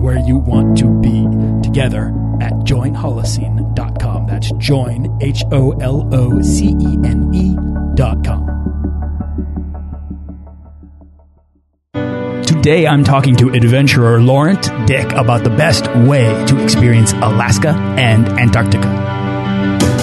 where you want to be together at joinholocene.com. That's join, H O L O C E N E.com. Today I'm talking to adventurer Laurent Dick about the best way to experience Alaska and Antarctica.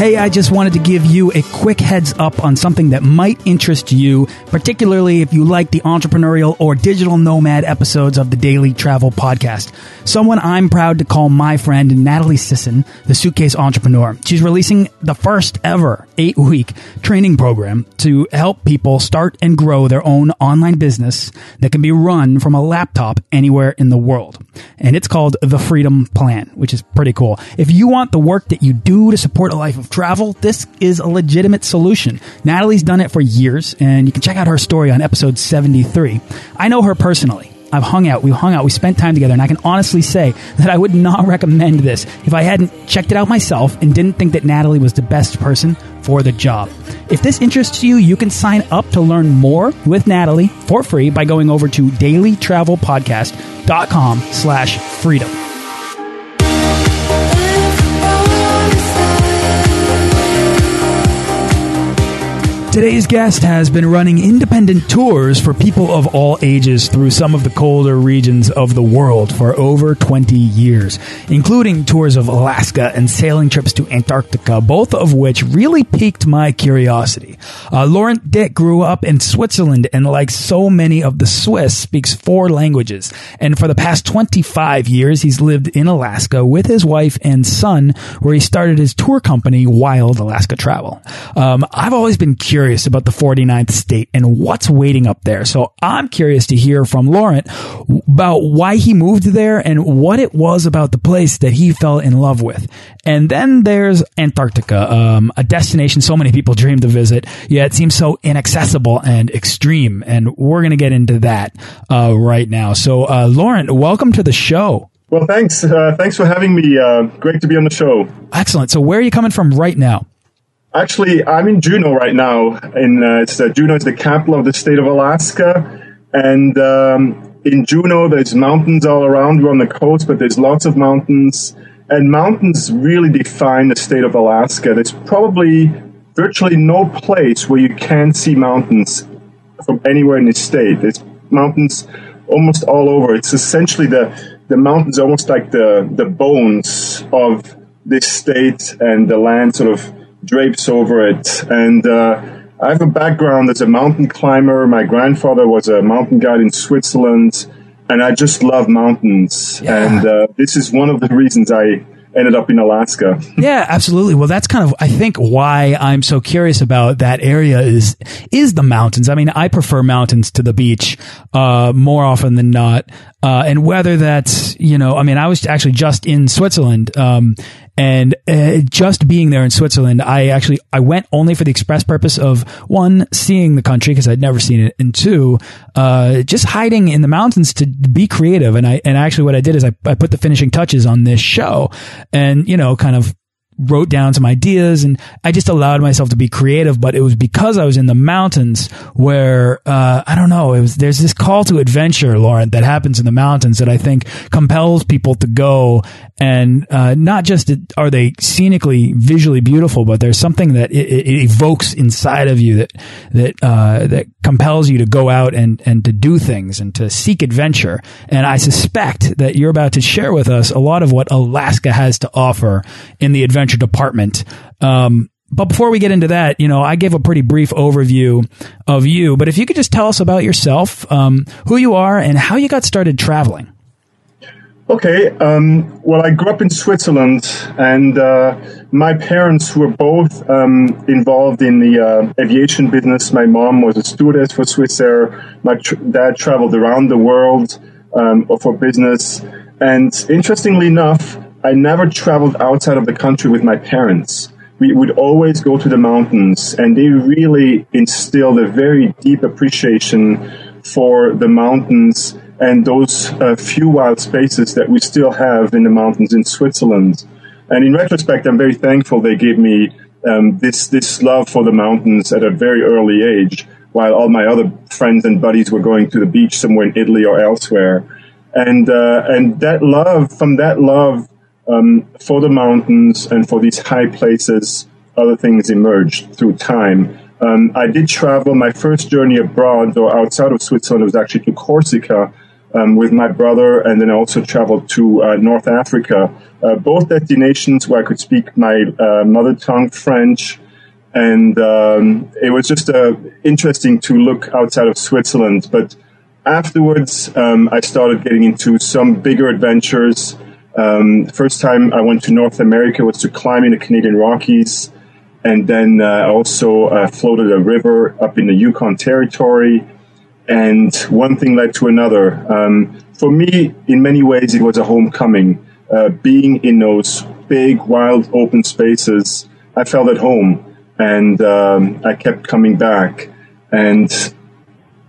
Hey, I just wanted to give you a quick heads up on something that might interest you, particularly if you like the entrepreneurial or digital nomad episodes of the Daily Travel Podcast. Someone I'm proud to call my friend, Natalie Sisson, the suitcase entrepreneur. She's releasing the first ever eight week training program to help people start and grow their own online business that can be run from a laptop anywhere in the world. And it's called the Freedom Plan, which is pretty cool. If you want the work that you do to support a life of travel, this is a legitimate solution. Natalie's done it for years, and you can check out her story on episode 73. I know her personally. I've hung out, we hung out, we spent time together, and I can honestly say that I would not recommend this if I hadn't checked it out myself and didn't think that Natalie was the best person for the job. If this interests you, you can sign up to learn more with Natalie for free by going over to dailytravelpodcast.com slash freedom. Today's guest has been running independent tours for people of all ages through some of the colder regions of the world for over 20 years, including tours of Alaska and sailing trips to Antarctica, both of which really piqued my curiosity. Uh, Laurent Dick grew up in Switzerland and, like so many of the Swiss, speaks four languages. And for the past 25 years, he's lived in Alaska with his wife and son, where he started his tour company, Wild Alaska Travel. Um, I've always been curious curious about the 49th state and what's waiting up there. So I'm curious to hear from Laurent about why he moved there and what it was about the place that he fell in love with. And then there's Antarctica, um, a destination so many people dream to visit, yet it seems so inaccessible and extreme. And we're going to get into that uh, right now. So, uh, Laurent, welcome to the show. Well, thanks. Uh, thanks for having me. Uh, great to be on the show. Excellent. So, where are you coming from right now? Actually, I'm in Juneau right now. In uh, it's, uh, Juneau is the capital of the state of Alaska, and um, in Juneau there's mountains all around. We're on the coast, but there's lots of mountains, and mountains really define the state of Alaska. There's probably virtually no place where you can't see mountains from anywhere in the state. There's mountains almost all over. It's essentially the the mountains almost like the the bones of this state and the land sort of drapes over it. And uh, I have a background as a mountain climber. My grandfather was a mountain guide in Switzerland, and I just love mountains. Yeah. And uh, this is one of the reasons I ended up in Alaska. yeah, absolutely. Well, that's kind of I think why I'm so curious about that area is is the mountains. I mean, I prefer mountains to the beach uh, more often than not. Uh, and whether that's, you know, I mean, I was actually just in Switzerland, um, and uh, just being there in Switzerland, I actually I went only for the express purpose of one seeing the country because I'd never seen it, and two, uh, just hiding in the mountains to be creative. And I and actually what I did is I, I put the finishing touches on this show, and you know, kind of wrote down some ideas and I just allowed myself to be creative. But it was because I was in the mountains where, uh, I don't know, it was, there's this call to adventure, Laurent, that happens in the mountains that I think compels people to go. And, uh, not just are they scenically, visually beautiful, but there's something that it, it evokes inside of you that, that, uh, that compels you to go out and, and to do things and to seek adventure. And I suspect that you're about to share with us a lot of what Alaska has to offer in the adventure department. Um, but before we get into that, you know, I gave a pretty brief overview of you. But if you could just tell us about yourself, um, who you are, and how you got started traveling. Okay. Um, well, I grew up in Switzerland, and uh, my parents were both um, involved in the uh, aviation business. My mom was a stewardess for Swissair. My tr dad traveled around the world um, for business. And interestingly enough, I never traveled outside of the country with my parents. We would always go to the mountains, and they really instilled a very deep appreciation for the mountains and those uh, few wild spaces that we still have in the mountains in Switzerland. And in retrospect, I'm very thankful they gave me um, this this love for the mountains at a very early age, while all my other friends and buddies were going to the beach somewhere in Italy or elsewhere. And uh, and that love, from that love um, for the mountains and for these high places, other things emerged through time. Um, I did travel. My first journey abroad or outside of Switzerland was actually to Corsica, um, with my brother, and then I also traveled to uh, North Africa. Uh, both destinations where I could speak my uh, mother tongue, French, and um, it was just uh, interesting to look outside of Switzerland. But afterwards, um, I started getting into some bigger adventures. Um, first time I went to North America was to climb in the Canadian Rockies, and then uh, also uh, floated a river up in the Yukon Territory and one thing led to another. Um, for me, in many ways, it was a homecoming. Uh, being in those big, wild, open spaces, I felt at home, and um, I kept coming back. And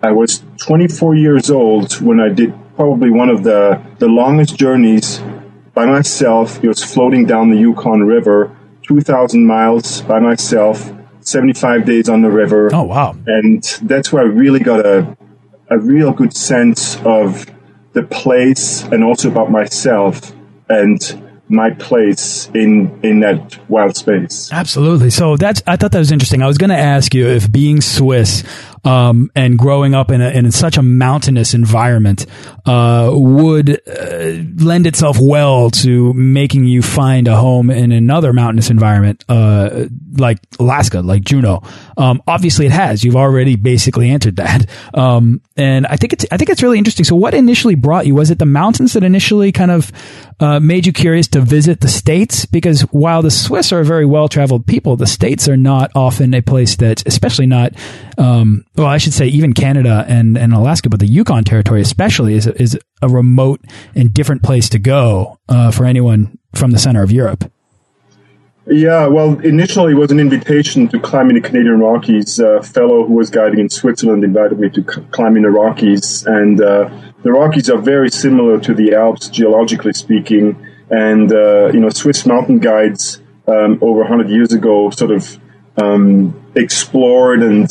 I was 24 years old when I did probably one of the, the longest journeys by myself. It was floating down the Yukon River, 2,000 miles by myself, 75 days on the river. Oh, wow. And that's where I really got a, a real good sense of the place and also about myself and my place in in that wild space. Absolutely. So that's I thought that was interesting. I was going to ask you if being Swiss um, and growing up in, a, in such a mountainous environment uh, would uh, lend itself well to making you find a home in another mountainous environment uh, like Alaska, like Juneau. Um, obviously, it has. You've already basically answered that, um, and I think it's I think it's really interesting. So, what initially brought you? Was it the mountains that initially kind of uh, made you curious to visit the states? Because while the Swiss are a very well traveled people, the states are not often a place that, especially not um, well, I should say even Canada and, and Alaska, but the Yukon Territory especially is a, is a remote and different place to go uh, for anyone from the center of Europe. Yeah, well, initially it was an invitation to climb in the Canadian Rockies. A fellow who was guiding in Switzerland invited me to climb in the Rockies, and uh, the Rockies are very similar to the Alps geologically speaking. And uh, you know, Swiss mountain guides um, over 100 years ago sort of um, explored and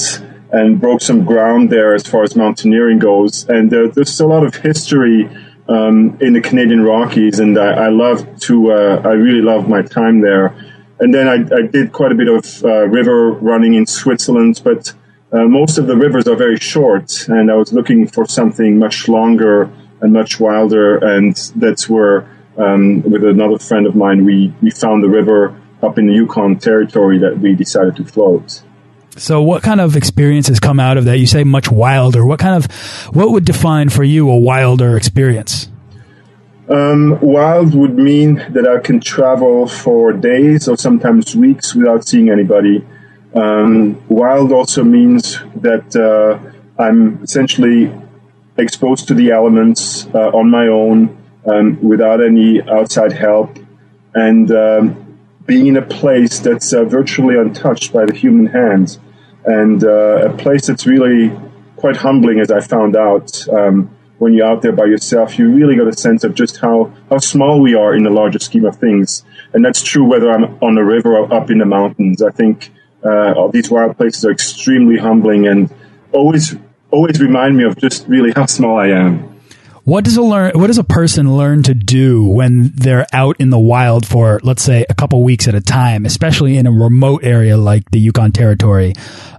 and broke some ground there as far as mountaineering goes. And there, there's a lot of history um, in the Canadian Rockies, and I, I love to. Uh, I really love my time there. And then I, I did quite a bit of uh, river running in Switzerland, but uh, most of the rivers are very short, and I was looking for something much longer and much wilder, and that's where, um, with another friend of mine, we, we found the river up in the Yukon territory that we decided to float. So, what kind of experiences come out of that? You say much wilder. What kind of, what would define for you a wilder experience? Um, wild would mean that I can travel for days or sometimes weeks without seeing anybody. Um, wild also means that uh, I'm essentially exposed to the elements uh, on my own um, without any outside help and um, being in a place that's uh, virtually untouched by the human hand and uh, a place that's really quite humbling, as I found out. Um, when you're out there by yourself, you really got a sense of just how, how small we are in the larger scheme of things. And that's true whether I'm on a river or up in the mountains. I think uh, these wild places are extremely humbling and always always remind me of just really how small I am. What does a learn? What does a person learn to do when they're out in the wild for, let's say, a couple weeks at a time, especially in a remote area like the Yukon Territory?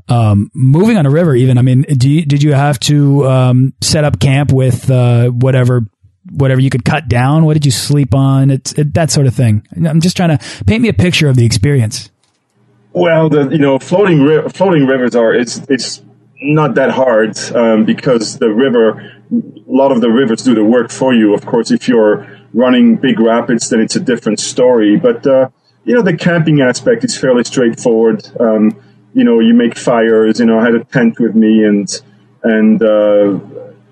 Um, moving on a river, even. I mean, you, did you have to um, set up camp with uh, whatever whatever you could cut down? What did you sleep on? It's it, that sort of thing. I'm just trying to paint me a picture of the experience. Well, the you know floating ri floating rivers are it's it's not that hard um, because the river, a lot of the rivers do the work for you. Of course, if you're running big rapids, then it's a different story. But uh, you know the camping aspect is fairly straightforward. Um, you know, you make fires. You know, I had a tent with me and and uh,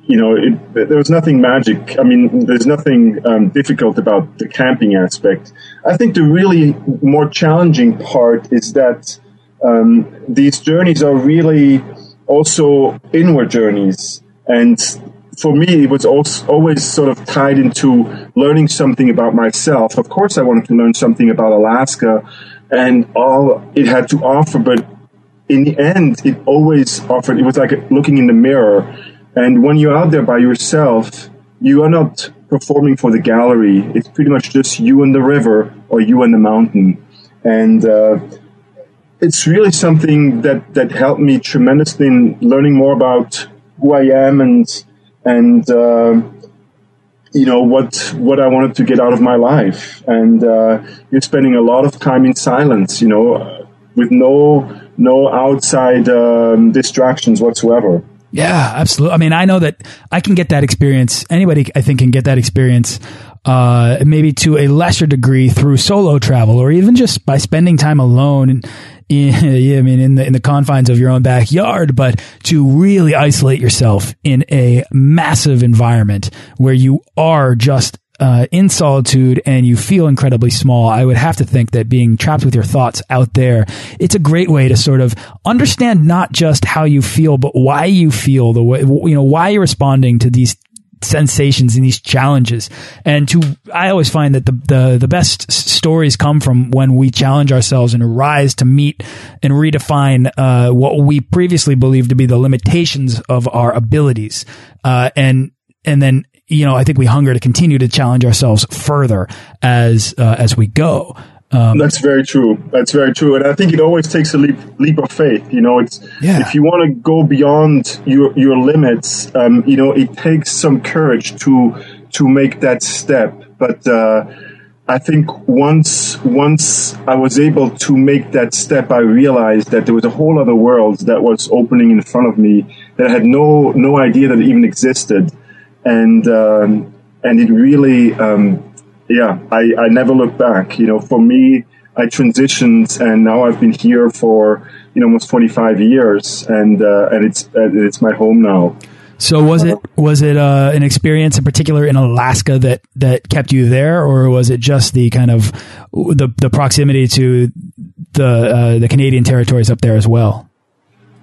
you know, it, there was nothing magic. I mean, there's nothing um, difficult about the camping aspect. I think the really more challenging part is that um, these journeys are really also inward journeys. And for me, it was always sort of tied into learning something about myself. Of course, I wanted to learn something about Alaska and all it had to offer, but in the end, it always offered, it was like looking in the mirror and when you're out there by yourself, you are not performing for the gallery. It's pretty much just you and the river or you and the mountain. And uh, it's really something that, that helped me tremendously in learning more about who I am and and uh, you know what what I wanted to get out of my life. And uh, you're spending a lot of time in silence, you know, with no no outside um, distractions whatsoever. Yeah, absolutely. I mean, I know that I can get that experience. Anybody, I think, can get that experience, uh, maybe to a lesser degree through solo travel or even just by spending time alone. And, I mean, in the, in the confines of your own backyard, but to really isolate yourself in a massive environment where you are just uh, in solitude and you feel incredibly small, I would have to think that being trapped with your thoughts out there, it's a great way to sort of understand not just how you feel, but why you feel the way, you know, why you're responding to these sensations and these challenges. And to, I always find that the, the, the best stories come from when we challenge ourselves and rise to meet and redefine, uh, what we previously believed to be the limitations of our abilities. Uh, and, and then you know, I think we hunger to continue to challenge ourselves further as uh, as we go. Um, That's very true. That's very true, and I think it always takes a leap leap of faith. You know, it's yeah. if you want to go beyond your your limits, um, you know, it takes some courage to to make that step. But uh, I think once once I was able to make that step, I realized that there was a whole other world that was opening in front of me that I had no no idea that it even existed and um, and it really, um, yeah, I, I never look back. You know, for me, I transitioned, and now I've been here for you know almost 25 years, and uh, and it's uh, it's my home now. So was it was it uh, an experience in particular in Alaska that that kept you there, or was it just the kind of the the proximity to the uh, the Canadian territories up there as well?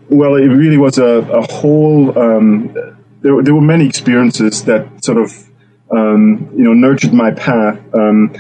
Well, it really was a, a whole um, there, there were many experiences that sort of um, you know nurtured my path. Um,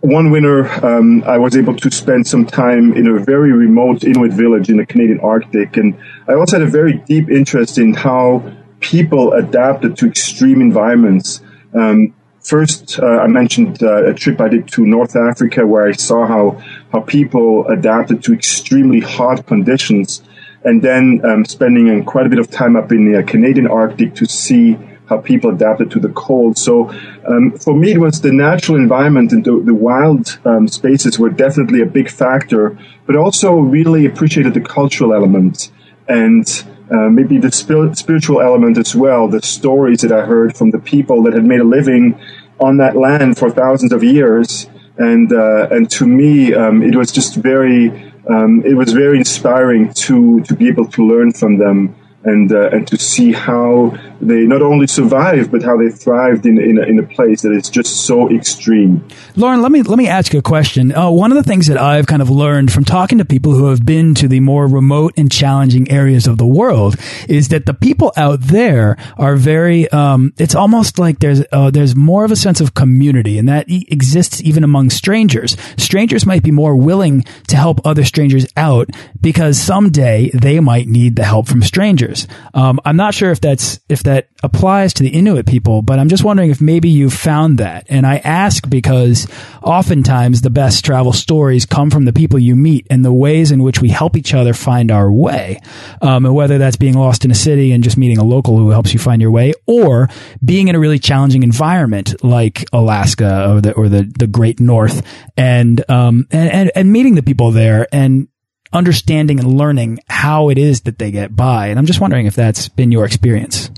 one winter, um, I was able to spend some time in a very remote Inuit village in the Canadian Arctic, and I also had a very deep interest in how people adapted to extreme environments. Um, first, uh, I mentioned uh, a trip I did to North Africa where I saw how how people adapted to extremely hot conditions and then um, spending quite a bit of time up in the Canadian Arctic to see how people adapted to the cold. So um, for me, it was the natural environment and the, the wild um, spaces were definitely a big factor, but also really appreciated the cultural element and uh, maybe the spiritual element as well, the stories that I heard from the people that had made a living on that land for thousands of years. And, uh, and to me, um, it was just very um, it was very inspiring to to be able to learn from them and uh, and to see how they not only survived but how they thrived in in a, in a place that is just so extreme. Laurent, let me let me ask you a question. Uh, one of the things that I've kind of learned from talking to people who have been to the more remote and challenging areas of the world is that the people out there are very. Um, it's almost like there's uh, there's more of a sense of community, and that e exists even among strangers. Strangers might be more willing to help other strangers out because someday they might need the help from strangers. Um, I'm not sure if that's if that applies to the Inuit people, but I'm just wondering if maybe you found that. And I ask because oftentimes the best travel stories come from the people you meet and the ways in which we help each other find our way. Um, and whether that's being lost in a city and just meeting a local who helps you find your way, or being in a really challenging environment like Alaska or the or the, the Great North, and um and, and, and meeting the people there and understanding and learning how it is that they get by. And I'm just wondering if that's been your experience.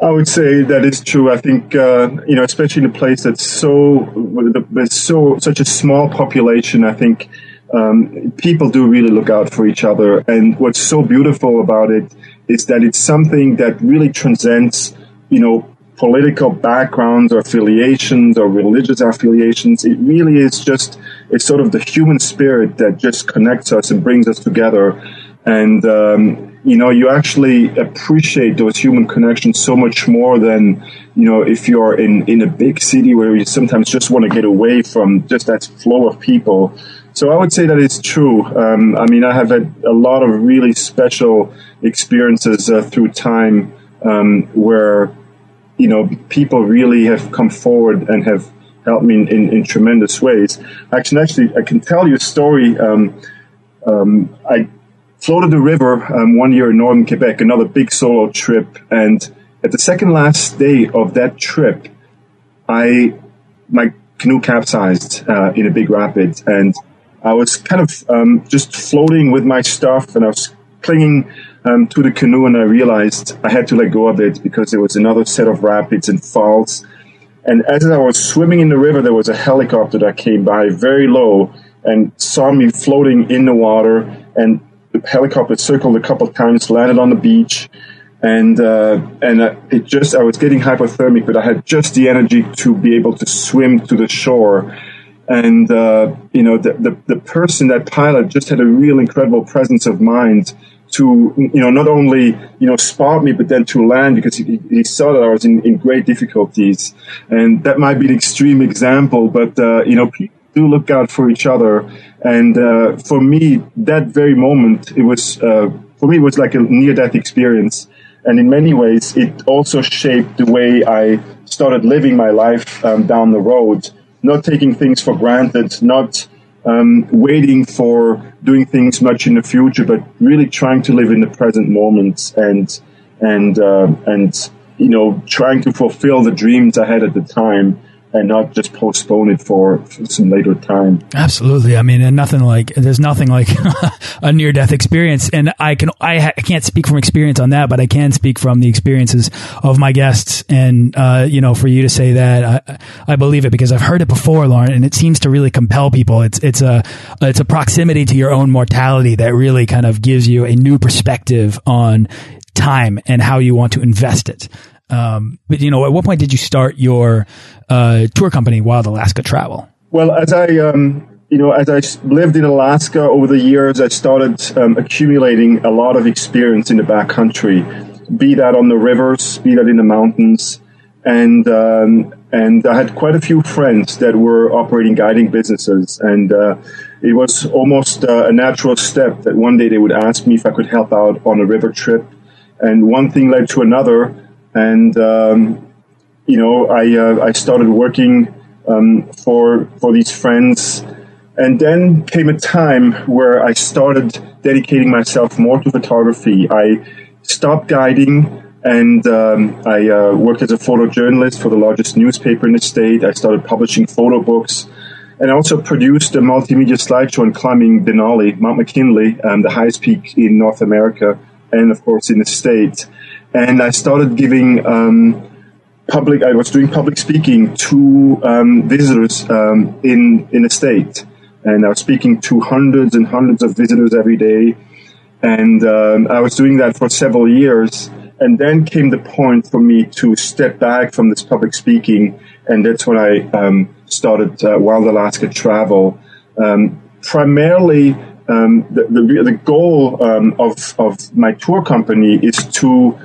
I would say that is true. I think uh, you know, especially in a place that's so there's so such a small population. I think um, people do really look out for each other. And what's so beautiful about it is that it's something that really transcends, you know, political backgrounds or affiliations or religious affiliations. It really is just, it's sort of the human spirit that just connects us and brings us together. And, um, you know, you actually appreciate those human connections so much more than, you know, if you're in, in a big city where you sometimes just want to get away from just that flow of people. So I would say that it's true. Um, I mean, I have had a lot of really special experiences uh, through time um, where you know, people really have come forward and have helped me in, in, in tremendous ways. I can actually, I can tell you a story. Um, um, I floated the river um, one year in northern Quebec, another big solo trip, and at the second last day of that trip, I my canoe capsized uh, in a big rapid, and I was kind of um, just floating with my stuff, and I was clinging um, to the canoe and I realized I had to let go of it because there was another set of rapids and falls. And as I was swimming in the river, there was a helicopter that came by very low and saw me floating in the water. And the helicopter circled a couple of times, landed on the beach. And, uh, and uh, it just, I was getting hypothermic, but I had just the energy to be able to swim to the shore. And, uh, you know, the, the, the person, that pilot just had a real incredible presence of mind to you know not only you know spot me but then to land because he, he saw that I was in, in great difficulties and that might be an extreme example but uh, you know people do look out for each other. And uh, for me that very moment it was uh, for me it was like a near death experience. And in many ways it also shaped the way I started living my life um, down the road. Not taking things for granted not um, waiting for doing things much in the future, but really trying to live in the present moment and and uh, and you know trying to fulfill the dreams I had at the time and not just postpone it for, some later time. Absolutely. I mean, and nothing like there's nothing like a near death experience. And I can I, I, can't speak from experience on that, but I can speak from the experiences of my guests. And uh, you know, for you to say that, I, I believe it because I've heard it before, Laurent, and it seems to really compel people. It's it's a it's a proximity to your own mortality that really kind of gives you a new perspective on time and how you want to invest it. Um, but you know, at what point did you start your uh, tour company, Wild Alaska Travel? Well, as I um, you know, as I lived in Alaska over the years, I started um, accumulating a lot of experience in the backcountry, be that on the rivers, be that in the mountains, and um, and I had quite a few friends that were operating guiding businesses, and uh, it was almost uh, a natural step that one day they would ask me if I could help out on a river trip, and one thing led to another and um, you know I uh, I started working um, for for these friends, and then came a time where I started dedicating myself more to photography. I stopped guiding. And um, I uh, worked as a photojournalist for the largest newspaper in the state. I started publishing photo books and I also produced a multimedia slideshow on climbing Denali, Mount McKinley, um, the highest peak in North America, and of course in the state and I started giving um, public. I was doing public speaking to um, visitors um, in in the state, and I was speaking to hundreds and hundreds of visitors every day, and um, I was doing that for several years. And then came the point for me to step back from this public speaking, and that's when I um, started uh, Wild Alaska Travel. Primarily, um, the, the, the, goal um, of, of my tour company is to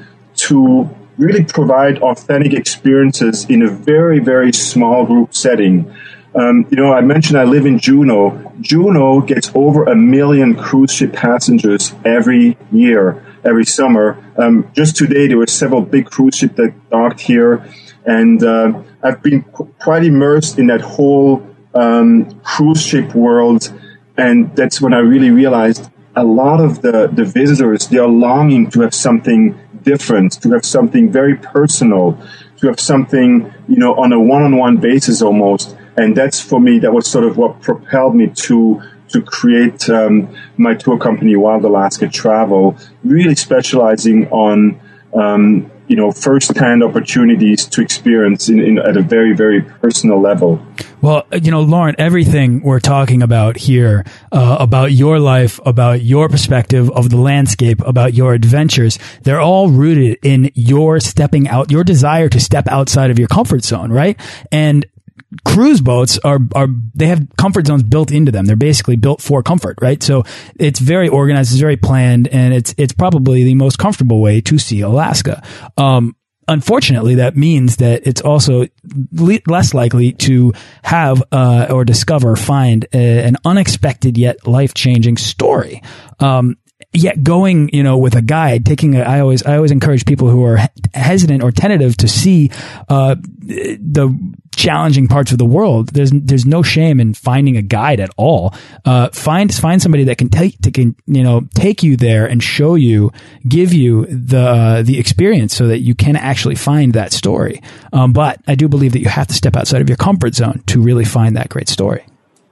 to really provide authentic experiences in a very, very small group setting. Um, you know, I mentioned I live in Juneau. Juneau gets over a million cruise ship passengers every year. every summer. Um, just today, there were several big cruise ships that docked here, and uh, I've been qu- quite immersed in that whole um, cruise ship world, and that's when I really realized a lot of the, the visitors they are longing to have something different, to have something very personal, to have something you know on a one-on-one basis almost. And that's for me that was sort of what propelled me to to create um, my tour company, Wild Alaska Travel, really specializing on um, you know first-hand opportunities to experience in, in, at a very very personal level. Well, you know, Laurent, everything we're talking about here uh, about your life, about your perspective of the landscape, about your adventures, they're all rooted in your stepping out, your desire to step outside of your comfort zone, right? And cruise boats are are they have comfort zones built into them. They're basically built for comfort, right? So it's very organized, it's very planned, and it's it's probably the most comfortable way to see Alaska. Um, unfortunately, that means that it's also less likely to have uh, or discover, find a, an unexpected yet life changing story. Um, yet going, you know, with a guide, taking a, I always, I always encourage people who are hesitant or tentative to see, uh, the challenging parts of the world. There's, there's no shame in finding a guide at all. Uh, find, find somebody that can take, to can, you know, take you there and show you, give you the, uh, the experience so that you can actually find that story. Um, but I do believe that you have to step outside of your comfort zone to really find that great story.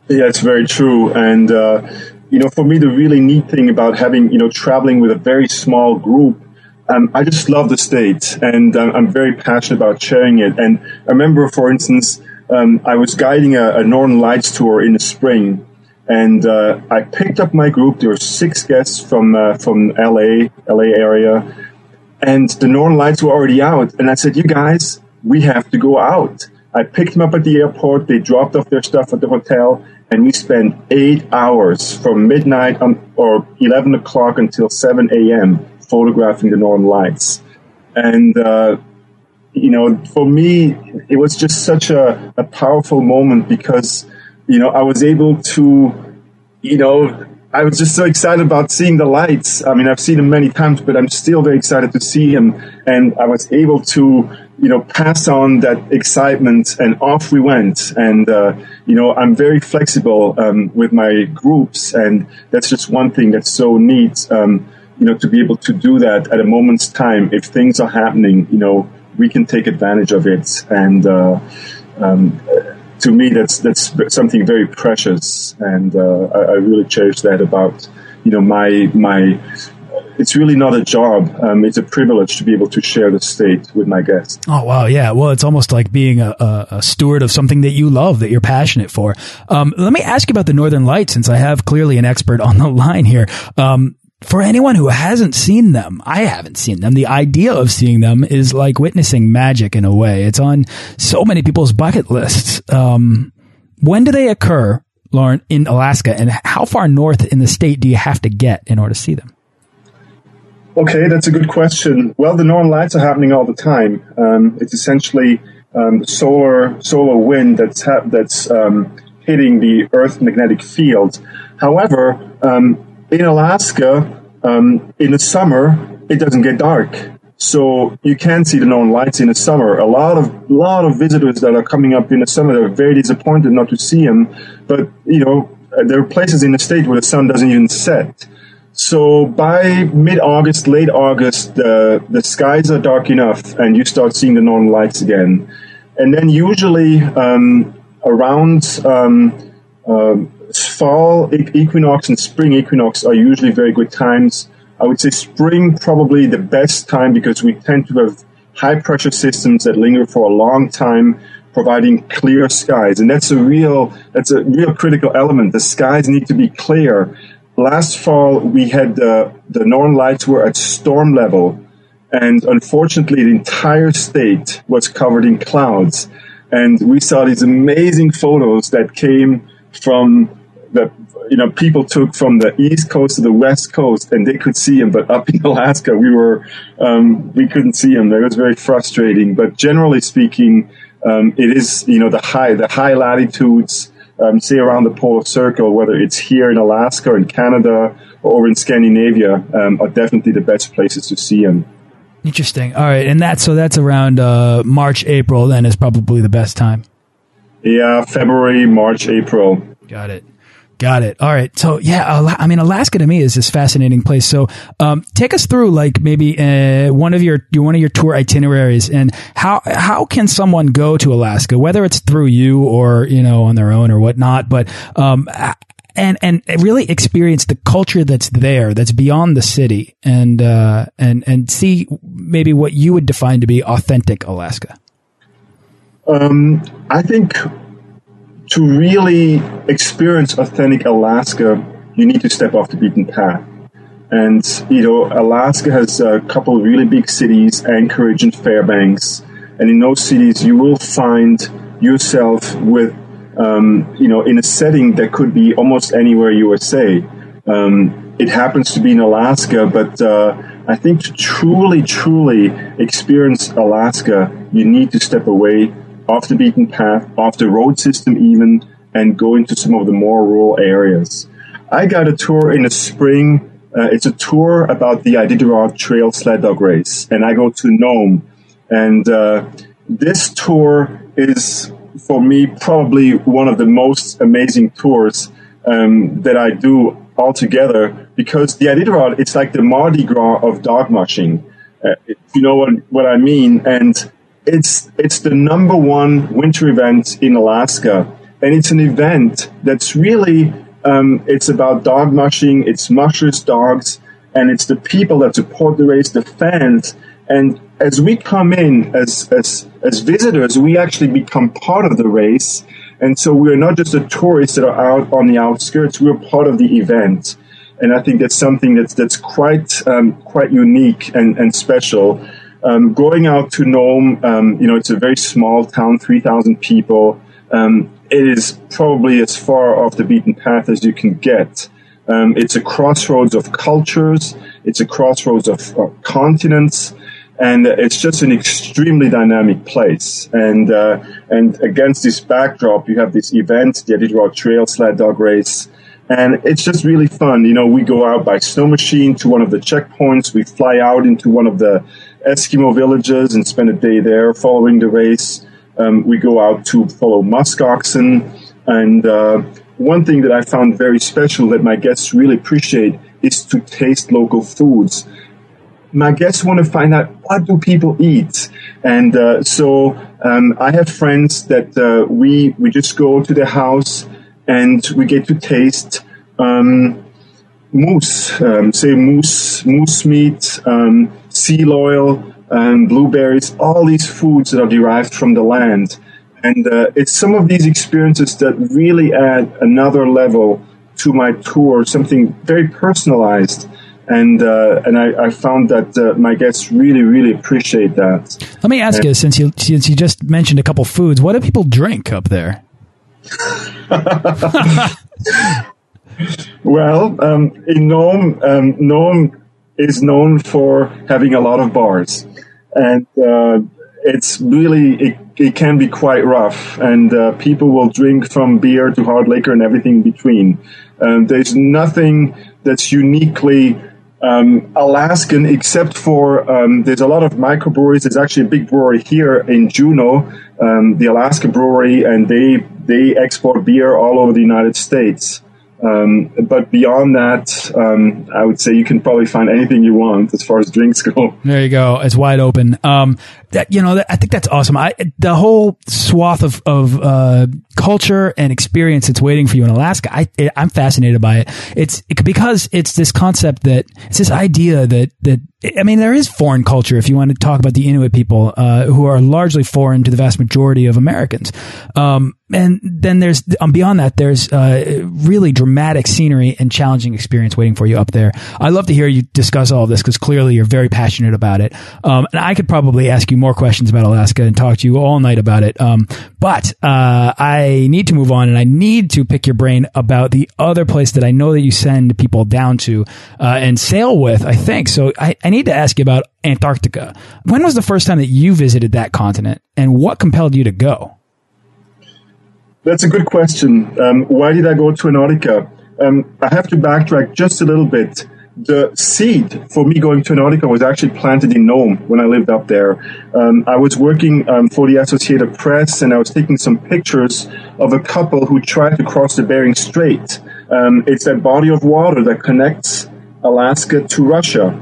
Yeah, it's very true. And, uh, you know, for me, the really neat thing about having, you know, traveling with a very small group, um, I just love the state and um, I'm very passionate about sharing it. And I remember, for instance, um, I was guiding a, a, Northern Lights tour in the spring and uh, I picked up my group. There were six guests from, uh, from LA, LA area. And the Northern Lights were already out. And I said, you guys, we have to go out. I picked them up at the airport. They dropped off their stuff at the hotel and we spent eight hours from midnight on, or 11 o'clock until 7 a.m. photographing the northern lights. And, uh, you know, for me, it was just such a, a powerful moment because, you know, I was able to, you know, I was just so excited about seeing the lights. I mean, I've seen them many times, but I'm still very excited to see them. And I was able to, you know, pass on that excitement and off we went. And, uh, you know, I'm very flexible, um, with my groups. And that's just one thing that's so neat, um, you know, to be able to do that at a moment's time. If things are happening, you know, we can take advantage of it. And, uh, um, to me, that's that's something very precious, and uh, I, I, really cherish that about you know my my. It's really not a job. Um, it's a privilege to be able to share the state with my guests. Oh wow, yeah. Well, it's almost like being a, a, a steward of something that you love, that you're passionate for. Um, let me ask you about the Northern Lights, since I have clearly an expert on the line here. Um, for anyone who hasn't seen them, I haven't seen them. The idea of seeing them is like witnessing magic in a way. It's on so many people's bucket lists. Um, when do they occur, Laurent, in Alaska, and how far north in the state do you have to get in order to see them? Okay, that's a good question. Well, the northern lights are happening all the time. Um, it's essentially um, solar solar wind that's that's um, hitting the Earth's magnetic field. However, um, in Alaska, um, in the summer, it doesn't get dark. So you can see the northern lights in the summer. A lot of lot of visitors that are coming up in the summer are very disappointed not to see them. But you know there are places in the state where the sun doesn't even set. So by mid-August, late August, the the skies are dark enough, and you start seeing the northern lights again. And then usually um, around um, uh, fall equinox and spring equinox are usually very good times. I would say spring probably the best time because we tend to have high pressure systems that linger for a long time, providing clear skies. And that's a real, that's a real critical element. The skies need to be clear. Last fall, we had the, the northern lights were at storm level. And unfortunately, the entire state was covered in clouds. And we saw these amazing photos that came from the you know people took from the east coast to the west coast and they could see them but up in alaska we were um, we couldn't see them it was very frustrating but generally speaking um, it is you know the high the high latitudes um, say around the polar circle whether it's here in alaska or in canada or in Scandinavia um, are definitely the best places to see them. Interesting. All right, and that's so that's around uh, March, April. Then is probably the best time. Yeah, February, March, April. Got it. Got it. All right. So yeah, I mean, Alaska to me is this fascinating place. So, um, take us through like maybe uh, one of your one of your tour itineraries and how how can someone go to Alaska, whether it's through you or you know on their own or whatnot. But um, and and really experience the culture that's there, that's beyond the city, and uh, and and see maybe what you would define to be authentic Alaska. Um, I think to really experience authentic Alaska, you need to step off the beaten path. And, you know, Alaska has a couple of really big cities, Anchorage and Fairbanks. And in those cities, you will find yourself with, um, you know, in a setting that could be almost anywhere USA. Um, it happens to be in Alaska, but uh, I think to truly, truly experience Alaska, you need to step away off the beaten path, off the road system even, and go into some of the more rural areas. I got a tour in the spring. Uh, it's a tour about the Iditarod Trail sled dog race, and I go to Nome. And uh, this tour is, for me, probably one of the most amazing tours um, that I do altogether because the Iditarod, it's like the Mardi Gras of dog mushing, uh, if you know what, what I mean. And it's it's the number one winter event in Alaska, and it's an event that's really um, it's about dog mushing. It's mushers dogs, and it's the people that support the race, the fans. And as we come in as as as visitors, we actually become part of the race. And so we're not just the tourists that are out on the outskirts; we're part of the event. And I think that's something that's that's quite um, quite unique and, and special. Um, going out to Nome, um, you know, it's a very small town, 3,000 people. Um, it is probably as far off the beaten path as you can get. Um, it's a crossroads of cultures. It's a crossroads of, of, continents. And it's just an extremely dynamic place. And, uh, and against this backdrop, you have this event, the Iditarod Trail Sled Dog Race. And it's just really fun. You know, we go out by snow machine to one of the checkpoints. We fly out into one of the Eskimo villages and spend a day there following the race. Um, we go out to follow musk oxen. And uh, one thing that I found very special that my guests really appreciate is to taste local foods. My guests want to find out what do people eat, and uh, so um, I have friends that uh, we we just go to their house and we get to taste um, moose, um, say moose, moose meat, um, seal oil, and blueberries, all these foods that are derived from the land. And uh, it's some of these experiences that really add another level to my tour, something very personalized. And uh, and I, I, found that uh, my guests really really appreciate that. Let me ask and, you, since you since you just mentioned a couple foods, what do people drink up there? well, um, in Nome, um, Nome is known for having a lot of bars, and uh, it's really it, it, can be quite rough, and uh, people will drink from beer to hard liquor and everything between. Um, there's nothing that's uniquely um, Alaskan, except for um, there's a lot of microbreweries. There's actually a big brewery here in Juneau, um, the Alaska Brewery, and they they export beer all over the United States. Um, but beyond that, um, I would say you can probably find anything you want as far as drinks go. There you go. It's wide open. Um, that, you know, that, I think that's awesome. I, the whole swath of, of, uh, culture and experience that's waiting for you in Alaska, I, I'm fascinated by it. It's it, because it's this concept that it's this idea that, that, I mean, there is foreign culture if you want to talk about the Inuit people, uh, who are largely foreign to the vast majority of Americans. Um, and then there's um, beyond that, there's uh, really dramatic scenery and challenging experience waiting for you up there. I'd love to hear you discuss all of this because clearly you're very passionate about it. Um, and I could probably ask you more questions about Alaska and talk to you all night about it. Um, but uh, I need to move on, and I need to pick your brain about the other place that I know that you send people down to uh, and sail with. I think so. I, I need to ask you about Antarctica. When was the first time that you visited that continent, and what compelled you to go? That's a good question. Um, why did I go to Antarctica? um, I have to backtrack just a little bit. The seed for me going to Antarctica was actually planted in Nome when I lived up there. Um, I was working um, for the Associated Press and I was taking some pictures of a couple who tried to cross the Bering Strait. Um, it's that body of water that connects Alaska to Russia.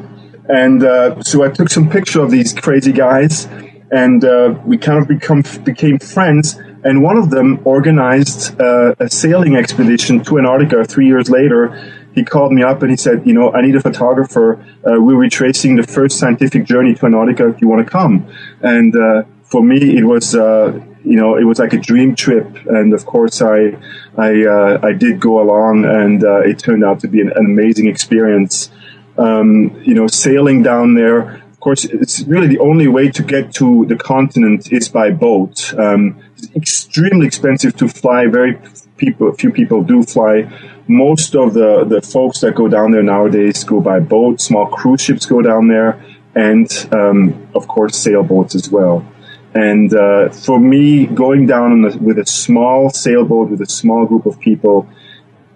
And uh, so I took some picture of these crazy guys and uh, we kind of become became friends and one of them organized uh, a sailing expedition to Antarctica three years later. He called me up and he said, You know, I need a photographer. Uh, we're retracing the first scientific journey to Antarctica. If you want to come. And uh, for me, it was. Uh, you know, it was like a dream trip, and of course, I, I, uh, I did go along, and uh, it turned out to be an, an amazing experience. Um, you know, sailing down there, of course, it's really the only way to get to the continent is by boat. Um, it's extremely expensive to fly. Very people, few people do fly. Most of the, the folks that go down there nowadays go by boat. Small cruise ships go down there, and um, of course sailboats as well. And uh, for me, going down with a small sailboat with a small group of people,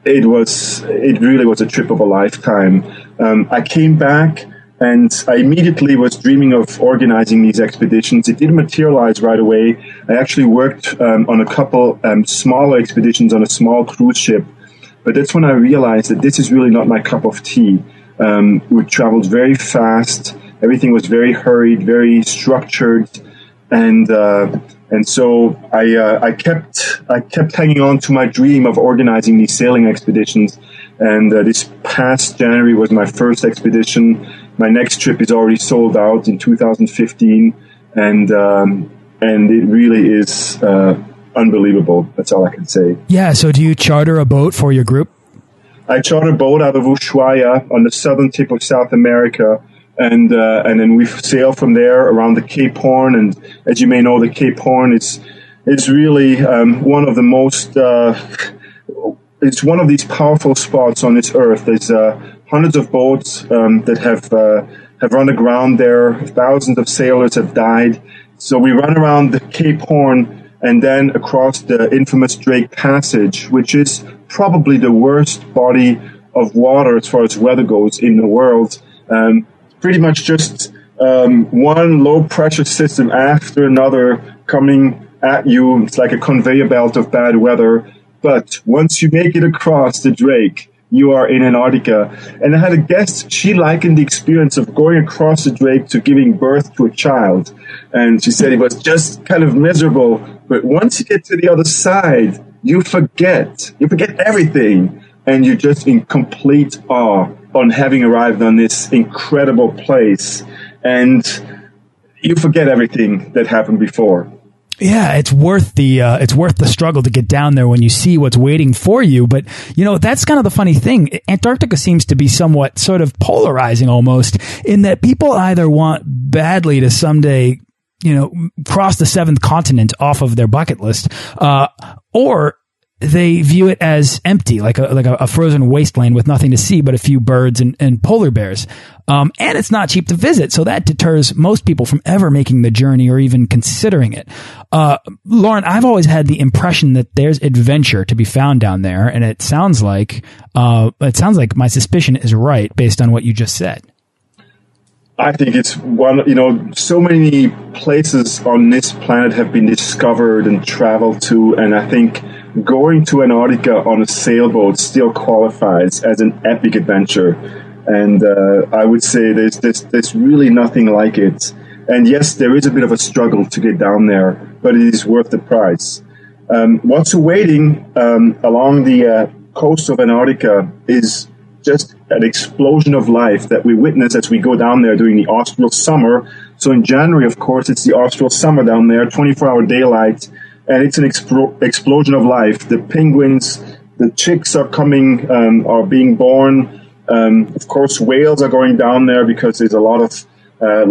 it was it really was a trip of a lifetime. Um, I came back and I immediately was dreaming of organizing these expeditions. It didn't materialize right away. I actually worked um, on a couple um, smaller expeditions on a small cruise ship, but that's when I realized that this is really not my cup of tea. Um, we traveled very fast. Everything was very hurried, very structured, and uh, and so I uh, I kept I kept hanging on to my dream of organizing these sailing expeditions. And uh, this past January was my first expedition my next trip is already sold out in 2015, and um, and it really is uh, unbelievable. That's all I can say. Yeah. So, do you charter a boat for your group? I charter a boat out of Ushuaia on the southern tip of South America, and uh, and then we sail from there around the Cape Horn. And as you may know, the Cape Horn is is really um, one of the most uh, it's one of these powerful spots on this earth. There's uh, hundreds of boats um, that have uh, have run aground there. Thousands of sailors have died. So we run around the Cape Horn and then across the infamous Drake Passage, which is probably the worst body of water as far as weather goes in the world. Um, pretty much just um, one low pressure system after another coming at you. It's like a conveyor belt of bad weather but once you make it across the Drake, you are in Antarctica. And I had a guest, she likened the experience of going across the Drake to giving birth to a child. And she said it was just kind of miserable. But once you get to the other side, you forget. You forget everything. And you're just in complete awe on having arrived on this incredible place. And you forget everything that happened before. Yeah, it's worth the uh, it's worth the struggle to get down there when you see what's waiting for you. But you know that's kind of the funny thing. Antarctica seems to be somewhat sort of polarizing almost in that people either want badly to someday you know cross the seventh continent off of their bucket list, uh, or they view it as empty, like a like a, a, frozen wasteland with nothing to see but a few birds and, and polar bears. Um, and it's not cheap to visit, so that deters most people from ever making the journey or even considering it. Uh, Laurent, I've always had the impression that there's adventure to be found down there, and it sounds like uh, it sounds like my suspicion is right based on what you just said. I think it's one, you know, so many places on this planet have been discovered and traveled to, and I think going to Antarctica on a sailboat still qualifies as an epic adventure. And uh, I would say there's, there's, there's really nothing like it. And yes, there is a bit of a struggle to get down there, but it is worth the price. Um, what's awaiting um, along the uh, coast of Antarctica is just an explosion of life that we witness as we go down there during the austral summer. So in January, of course, it's the austral summer down there, 24 hour daylight and it's an explo- explosion of life. The penguins, the chicks are coming, um, are being born. Um, of course, whales are going down there because there's a lot of uh,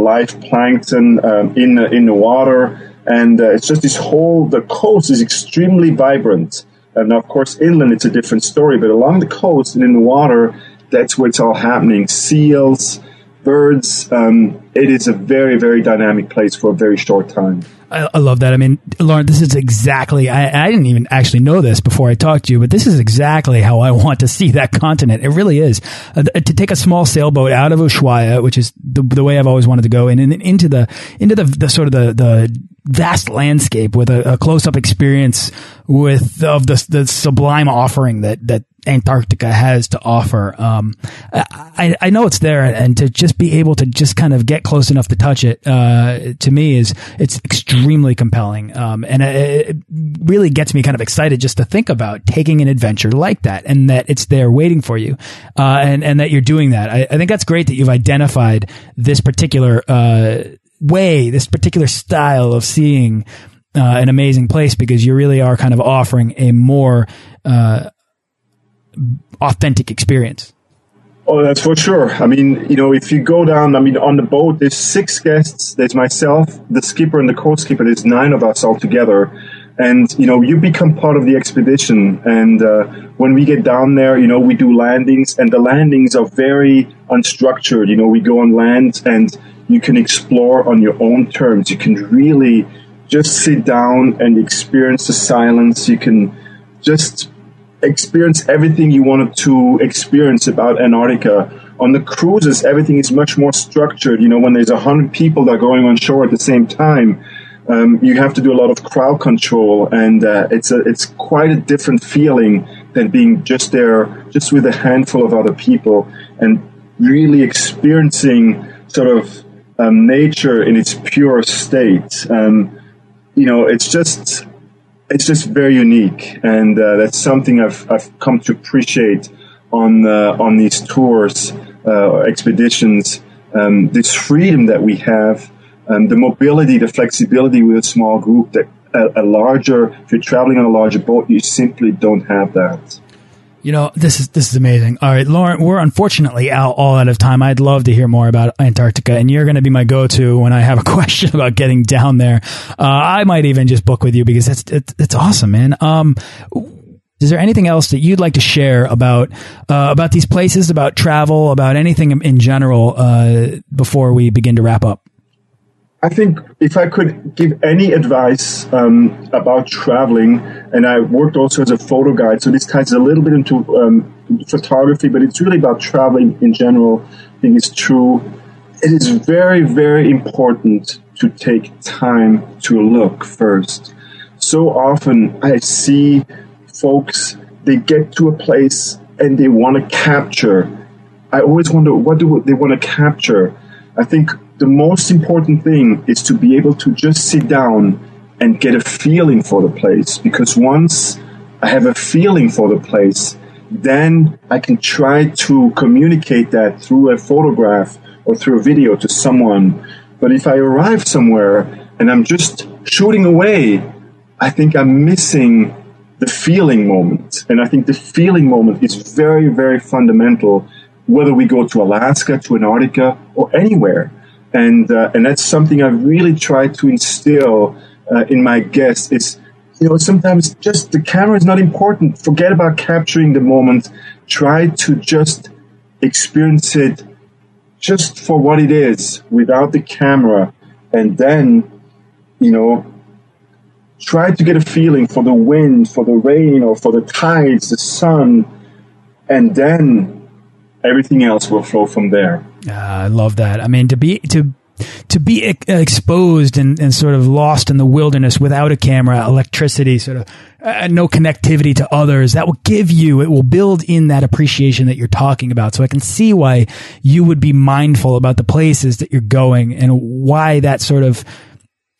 plankton um, in the, in the water, and uh, it's just this whole. The coast is extremely vibrant. And of course, inland it's a different story, but along the coast and in the water, that's where it's all happening. Seals, birds. Um, it is a very, very dynamic place for a very short time. I, I love that. I mean, Laurent, this is exactly, I, I didn't even actually know this before I talked to you, but this is exactly how I want to see that continent. It really is. Uh, to take a small sailboat out of Ushuaia, which is the, the way I've always wanted to go, and, and into the, into the, the sort of the, the vast landscape with a, a close up experience with of the the sublime offering that that Antarctica has to offer. Um, I, I know it's there, and to just be able to just kind of get close enough to touch it, uh, to me is it's extremely compelling, um, and it, it, really gets me kind of excited just to think about taking an adventure like that, and that it's there waiting for you, uh, and and that you're doing that. I, I, think that's great that you've identified this particular uh, way, this particular style of seeing. Uh, an amazing place because you really are kind of offering a more uh, authentic experience. Oh, that's for sure. I mean, you know, if you go down, I mean, on the boat, there's six guests. There's myself, the skipper, and the co-skipper. There's nine of us all together. And, you know, you become part of the expedition. And uh, when we get down there, you know, we do landings, and the landings are very unstructured. You know, we go on land and you can explore on your own terms. You can really just sit down and experience the silence. You can just experience everything you wanted to experience about Antarctica. On the cruises, everything is much more structured. You know, when there's a hundred people that are going on shore at the same time, um, you have to do a lot of crowd control, and uh, it's a it's quite a different feeling than being just there, just with a handful of other people, and really experiencing sort of um, nature in its pure state. Um, you know, it's just it's just very unique, and uh, that's something I've I've come to appreciate on uh, on these tours uh, expeditions. Um, this freedom that we have, um, the mobility, the flexibility with a small group. That a, a larger, if you're traveling on a larger boat, you simply don't have that. You know, this is this is amazing. All right, Laurent, we're unfortunately out all out of time. I'd love to hear more about Antarctica, and you're going to be my go-to when I have a question about getting down there. Uh, I might even just book with you because it's it's, it's awesome, man. Um, is there anything else that you'd like to share about uh, about these places, about travel, about anything in general uh, before we begin to wrap up? I think if I could give any advice um, about traveling, and I worked also as a photo guide, so this ties a little bit into um, photography, but it's really about traveling in general. I think it's true. It is very, very important to take time to look first. So often I see folks, they get to a place and they want to capture. I always wonder, what do they want to capture? I think the most important thing is to be able to just sit down and get a feeling for the place. Because once I have a feeling for the place, then I can try to communicate that through a photograph or through a video to someone. But if I arrive somewhere and I'm just shooting away, I think I'm missing the feeling moment. And I think the feeling moment is very, very fundamental, whether we go to Alaska, to Antarctica, or anywhere and uh, and that's something I've really try to instill uh, in my guests. Is you know sometimes just the camera is not important. Forget about capturing the moment. Try to just experience it just for what it is without the camera, and then you know try to get a feeling for the wind, for the rain, or for the tides, the sun, and then everything else will flow from there. Uh, I love that. I mean, to be to to be exposed and, and sort of lost in the wilderness without a camera, electricity, sort of uh, no connectivity to others, that will give you, it will build in that appreciation that you're talking about. So I can see why you would be mindful about the places that you're going and why that sort of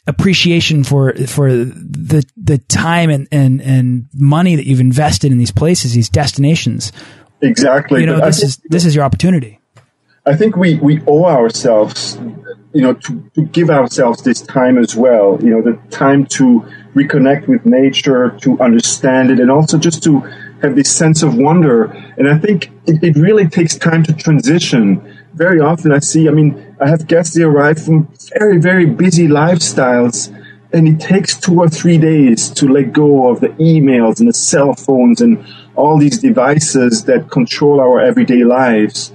appreciation for for the the time and and and money that you've invested in these places, these destinations Exactly. You know, but this is this is your opportunity. I think we, we owe ourselves, you know, to, to give ourselves this time as well. You know, the time to reconnect with nature, to understand it, and also just to have this sense of wonder. And I think it, it really takes time to transition. Very often I see, I mean, I have guests that arrive from very, very busy lifestyles and it takes two or three days to let go of the emails and the cell phones and all these devices that control our everyday lives.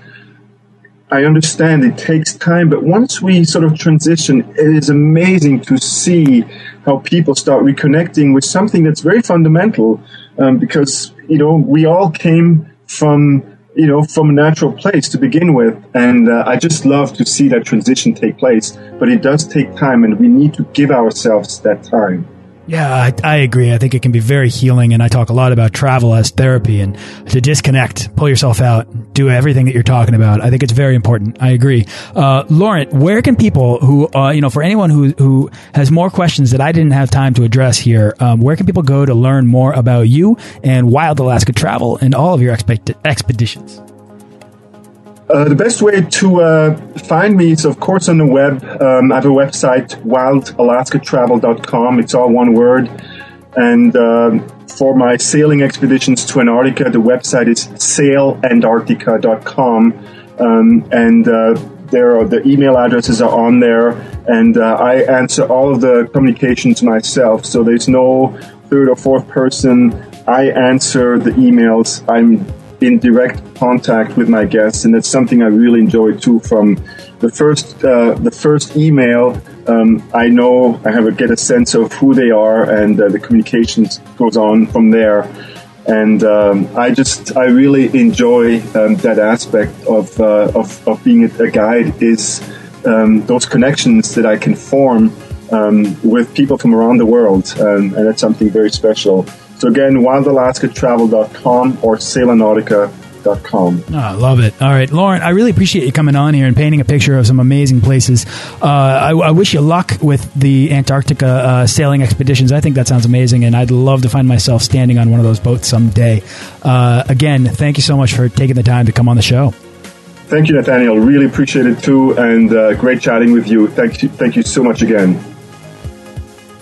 I understand it takes time, but once we sort of transition, it is amazing to see how people start reconnecting with something that's very fundamental. Um, because you know we all came from you know from a natural place to begin with, and uh, I just love to see that transition take place. But it does take time, and we need to give ourselves that time. Yeah, I, I, agree. I think it can be very healing, and I talk a lot about travel as therapy and to disconnect, pull yourself out, do everything that you're talking about. I think it's very important. I agree. Uh, Laurent, where can people who, uh, you know, for anyone who who has more questions that I didn't have time to address here, um, where can people go to learn more about you and Wild Alaska travel and all of your expeditions? Uh, the best way to uh, find me is, of course, on the web. Um, I have a website, wildalaskatravel.com. It's all one word. And uh, for my sailing expeditions to Antarctica, the website is sailantarctica.com. Um, and uh, there are the email addresses are on there. And uh, I answer all of the communications myself. So there's no third or fourth person. I answer the emails. I'm in direct contact with my guests, and that's something I really enjoy too. From the first uh, the first email, um, I know I have a get a sense of who they are, and uh, the communications goes on from there. And um, I just I really enjoy um, that aspect of, uh, of, of being a guide is um, those connections that I can form um, with people from around the world, um, and that's something very special. So again, wildalaskatravel.com or sailantarctica.com. Oh, I love it. All right, Laurent, I really appreciate you coming on here and painting a picture of some amazing places. Uh, I, I, wish you luck with the Antarctica uh, sailing expeditions. I think that sounds amazing, and I'd love to find myself standing on one of those boats someday. Uh, again, thank you so much for taking the time to come on the show. Thank you, Nathaniel. Really appreciate it too, and uh, great chatting with you. Thank you, thank you so much again.